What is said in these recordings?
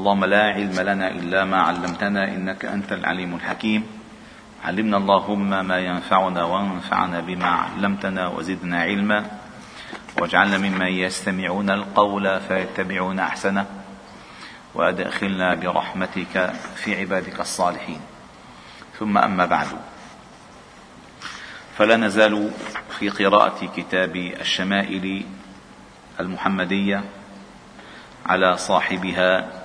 اللهم لا علم لنا إلا ما علمتنا إنك أنت العليم الحكيم. علمنا اللهم ما ينفعنا وانفعنا بما علمتنا وزدنا علما. واجعلنا ممن يستمعون القول فيتبعون أحسنه. وأدخلنا برحمتك في عبادك الصالحين. ثم أما بعد. فلا نزال في قراءة كتاب الشمائل المحمدية على صاحبها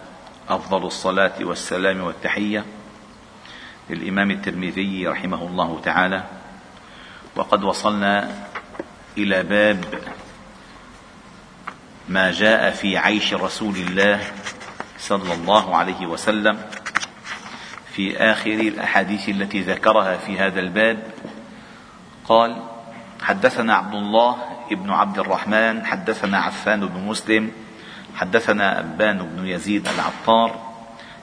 أفضل الصلاة والسلام والتحية للإمام الترمذي رحمه الله تعالى. وقد وصلنا إلى باب ما جاء في عيش رسول الله صلى الله عليه وسلم في آخر الأحاديث التي ذكرها في هذا الباب. قال حدثنا عبد الله ابن عبد الرحمن حدثنا عفان بن مسلم حدثنا أبان بن يزيد العطار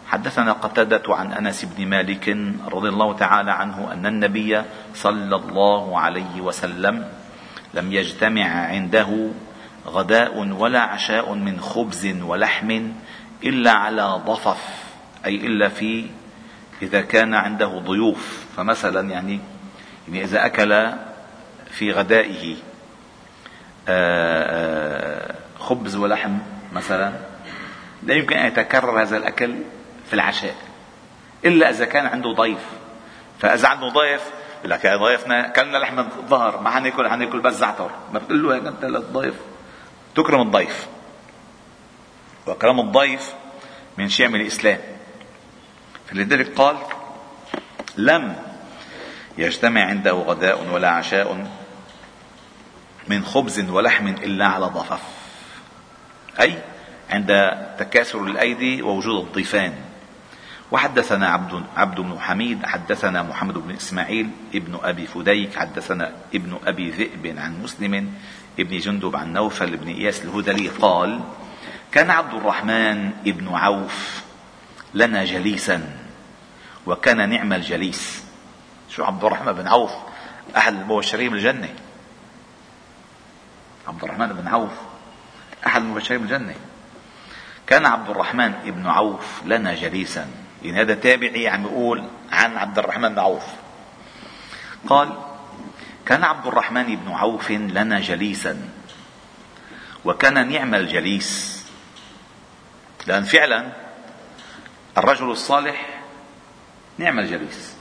حدثنا قتادة عن أنس بن مالك رضي الله تعالى عنه أن النبي صلى الله عليه وسلم لم يجتمع عنده غداء ولا عشاء من خبز ولحم إلا على ضفف أي إلا في إذا كان عنده ضيوف فمثلا يعني يعني إذا أكل في غدائه خبز ولحم مثلا لا يمكن أن يتكرر هذا الأكل في العشاء إلا إذا كان عنده ضيف. فإذا عنده ضيف يقول لك يا ضيفنا كلنا لحم الظهر ما حناكل حناكل بس زعتر. ما بتقول له أنت للضيف. تكرم الضيف. واكرام الضيف من شيم الإسلام. فلذلك قال لم يجتمع عنده غداء ولا عشاء من خبز ولحم إلا على ضفف أي عند تكاثر الأيدي ووجود الضيفان. وحدثنا عبد عبد بن حميد حدثنا محمد بن إسماعيل ابن أبي فديك حدثنا ابن أبي ذئب عن مسلم ابن جندب عن نوفل بن إياس الهذلي قال كان عبد الرحمن ابن عوف لنا جليسا وكان نعم الجليس. شو عبد الرحمن بن عوف؟ احد المبشرين بالجنة. عبد الرحمن بن عوف. أحد المبشرين بالجنة. كان عبد الرحمن ابن عوف لنا جليسا. يعني هذا تابعي عم يقول عن عبد الرحمن بن عوف. قال كان عبد الرحمن بن عوف لنا جليسا. وكان نعم الجليس. لأن فعلا الرجل الصالح نعم الجليس.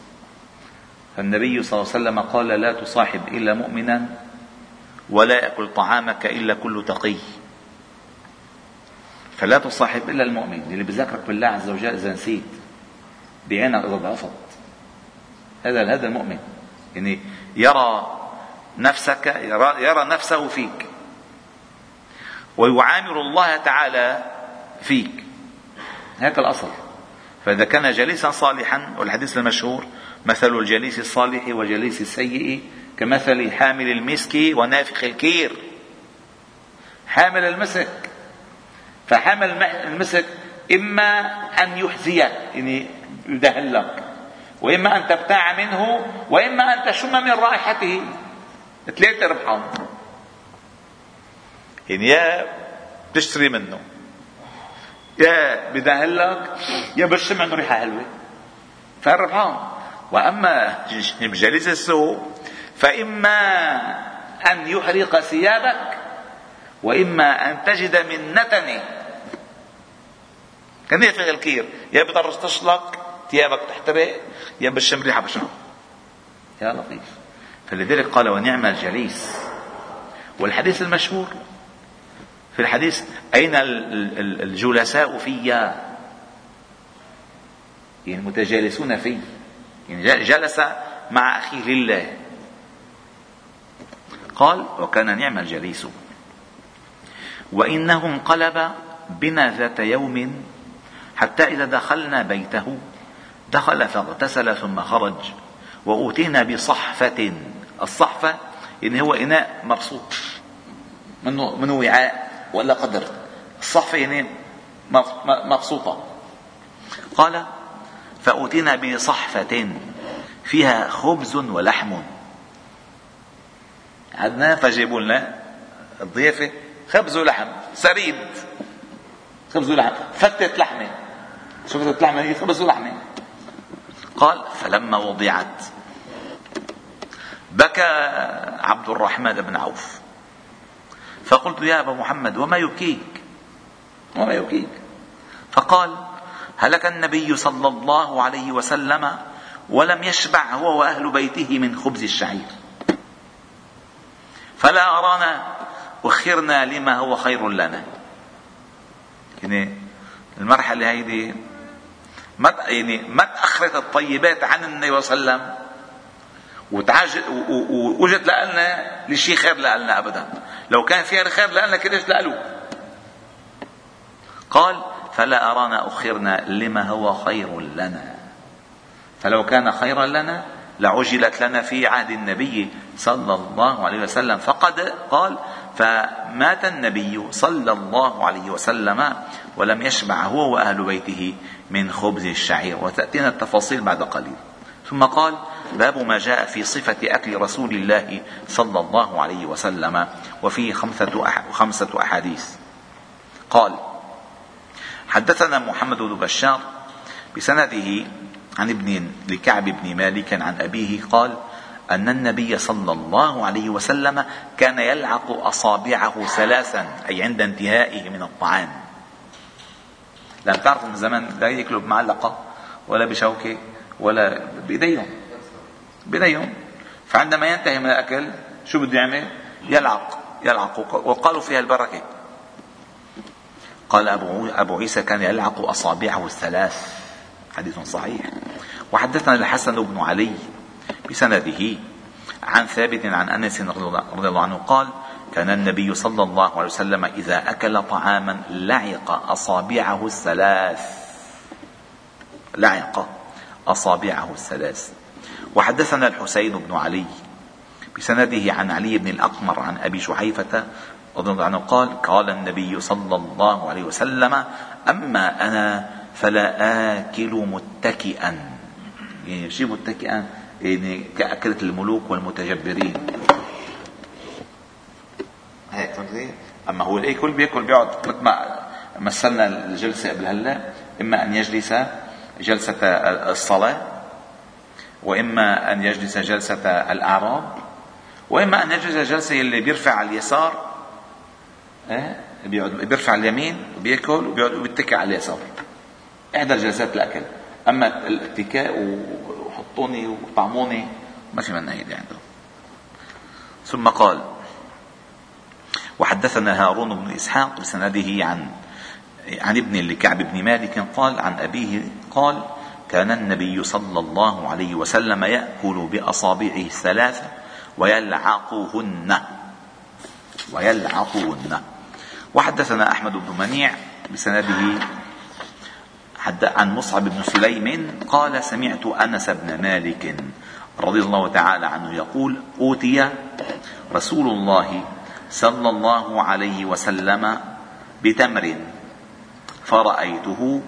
فالنبي صلى الله عليه وسلم قال لا تصاحب إلا مؤمنا ولا يأكل طعامك إلا كل تقي. فلا تصاحب إلا المؤمن اللي بذكرك بالله عز وجل إذا نسيت بعينك إذا ضعفت. هذا هذا المؤمن. يعني يرى نفسك يرى, يرى نفسه فيك. ويعامل الله تعالى فيك. هذا الأصل. فإذا كان جليسا صالحا والحديث المشهور مثل الجليس الصالح وجليس السيء كمثل حامل المسك ونافخ الكير. حامل المسك. فحامل المسك إما أن يحزيك يعني يدهلك وإما أن تبتاع منه وإما أن تشم من رائحته. ثلاثة ربحان يعني يا بتشتري منه يا بدهلك يا بشم منه ريحة حلوة. فالربحان وأما بجليس السوق فإما أن يحرق ثيابك وإما أن تجد من نتنه كان يفعل الكير؟ يا بيطرطش لك ثيابك تحترق يا بشم ريحة بشعر يا لطيف. فلذلك قال ونعم الجليس. والحديث المشهور في الحديث أين الجلساء فيا؟ يعني المتجالسون في. يعني جلس مع أخيه لله. قال وكان نعم الجليس. وإنه انقلب بنا ذات يوم حتى إذا دخلنا بيته دخل فاغتسل ثم خرج وأوتينا بصحفة. الصحفة يعني هو إناء مبسوط منه منه وعاء ولا قدر. الصحفة يعني مبسوطة قال فأوتينا بصحفة فيها خبز ولحم. عدنا فجيبوا لنا الضيافة خبز ولحم سريد خبز ولحم فتة لحمة. شفت اللحمة هي خبز ولحمة قال فلما وضعت بكى عبد الرحمن بن عوف. فقلت يا أبا محمد وما يبكيك؟ وما يبكيك. فقال هلك النبي صلى الله عليه وسلم ولم يشبع هو وأهل بيته من خبز الشعير. فلا أرانا أخرنا لما هو خير لنا. يعني المرحلة هيدي ما يعني ما تأخرت الطيبات عن النبي صلى الله عليه وسلم. ووجدت لنا لشيء خير لنا ابدا. لو كان فيها الخير لنا كلش لألو؟ قال فلا أرانا أخرنا لما هو خير لنا. فلو كان خيرا لنا لعجلت لنا في عهد النبي صلى الله عليه وسلم. فقد قال فمات النبي صلى الله عليه وسلم ولم يشبع هو وأهل بيته من خبز الشعير وتأتينا التفاصيل بعد قليل. ثم قال باب ما جاء في صفة أكل رسول الله صلى الله عليه وسلم وفيه خمسة خمسة أحاديث. قال حدثنا محمد بن بشار بسنده عن ابن لكعب بن مالك عن أبيه قال أن النبي صلى الله عليه وسلم كان يلعق أصابعه ثلاثا أي عند انتهائه من الطعام. لم تعرفوا من زمان لا يأكلوا بمعلقة ولا بشوكة ولا بإيديهم. بإيديهم. فعندما ينتهي من الأكل شو بده يعمل؟ يلعق يلعق. وقالوا فيها البركة. قال أبو, أبو عيسى كان يلعق أصابعه الثلاث. حديث صحيح. وحدثنا الحسن بن علي بسنده عن ثابت عن أنس رضي الله عنه قال كان النبي صلى الله عليه وسلم إذا أكل طعاما لعق أصابعه الثلاث. لعق أصابعه الثلاث. وحدثنا الحسين بن علي بسنده عن علي بن الأقمر عن أبي شحيفة رضي الله عنه قال قال النبي صلى الله عليه وسلم أما أنا فلا آكل متكئا. يعني شيء متكئا يعني كأكلة الملوك والمتجبرين. هيك فهمت أما هو الأكل بيأكل بيقعد مثل ما مثلنا الجلسة قبل هلأ إما أن يجلس جلسة الصلاة وإما أن يجلس جلسة الاعراب وإما أن يجلس جلسة اللي بيرفع على اليسار إيه؟ بيقعد بيرفع اليمين وبياكل وبيقعد وبيتكئ على اليسار. إحدى جلسات الأكل. أما الاتكاء وحطوني وطعموني ما في منها هيدي عنده. ثم قال وحدثنا هارون بن إسحاق بسنده عن عن ابن لكعب بن مالك قال عن أبيه قال كان النبي صلى الله عليه وسلم يأكل بأصابعه الثلاثة ويلعقهن ويلعقهن وحدثنا أحمد بن منيع بسنده عن مصعب بن سليم قال سمعت أنس بن مالك رضي الله تعالى عنه يقول أوتي رسول الله صلى الله عليه وسلم بتمر فرأيته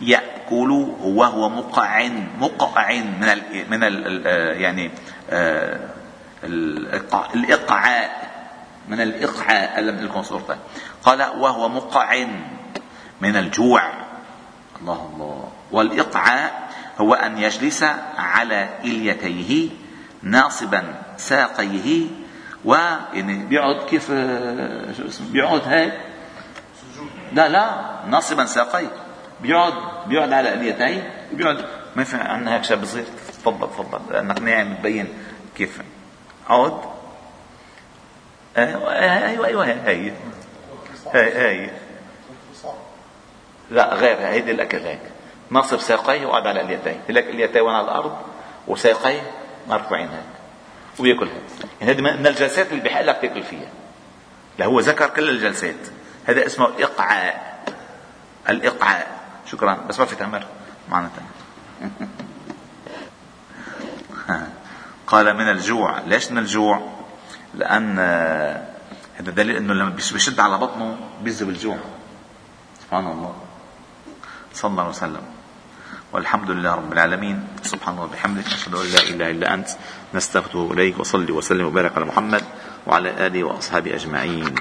يأكل وهو مقع مقع من ال من ال يعني آه، الإقعاء من الإقعاء لم يكن صورته قال وهو مقع من الجوع. الله الله. والإقعاء هو أن يجلس على إليتيه ناصبا ساقيه و يعني بيقعد كيف شو اسمه بيقعد هيك لا لا ناصبا ساقيه بيقعد بيقعد على اليتيه بيقعد ما في عندنا هيك شاب صغير تفضل تفضل لأنك ناعم تبين كيف. عود. أيوه أيوه هي هي هي لا غير هيدي الاكل هيك نصب ساقيه وقعد على اليتين لك اليتين على الأرض وساقيه مرفوعين هيك. وياكل. هيك يعني هذه من الجلسات اللي بحق تاكل فيها. لا هو ذكر كل الجلسات. هذا اسمه الاقعاء الإقعاء. شكرا. بس ما في تمر معنا تمر قال من الجوع. ليش من الجوع؟ لأن هذا دليل إنه لما بيشد على بطنه بيذهب الجوع. سبحان الله. صلى الله عليه وسلم. والحمد لله رب العالمين. سبحان الله وبحمدك نشهد أن لا إله إلا أنت نستغفر إليك وصلي وسلم وبارك على محمد وعلى آله وأصحابه أجمعين.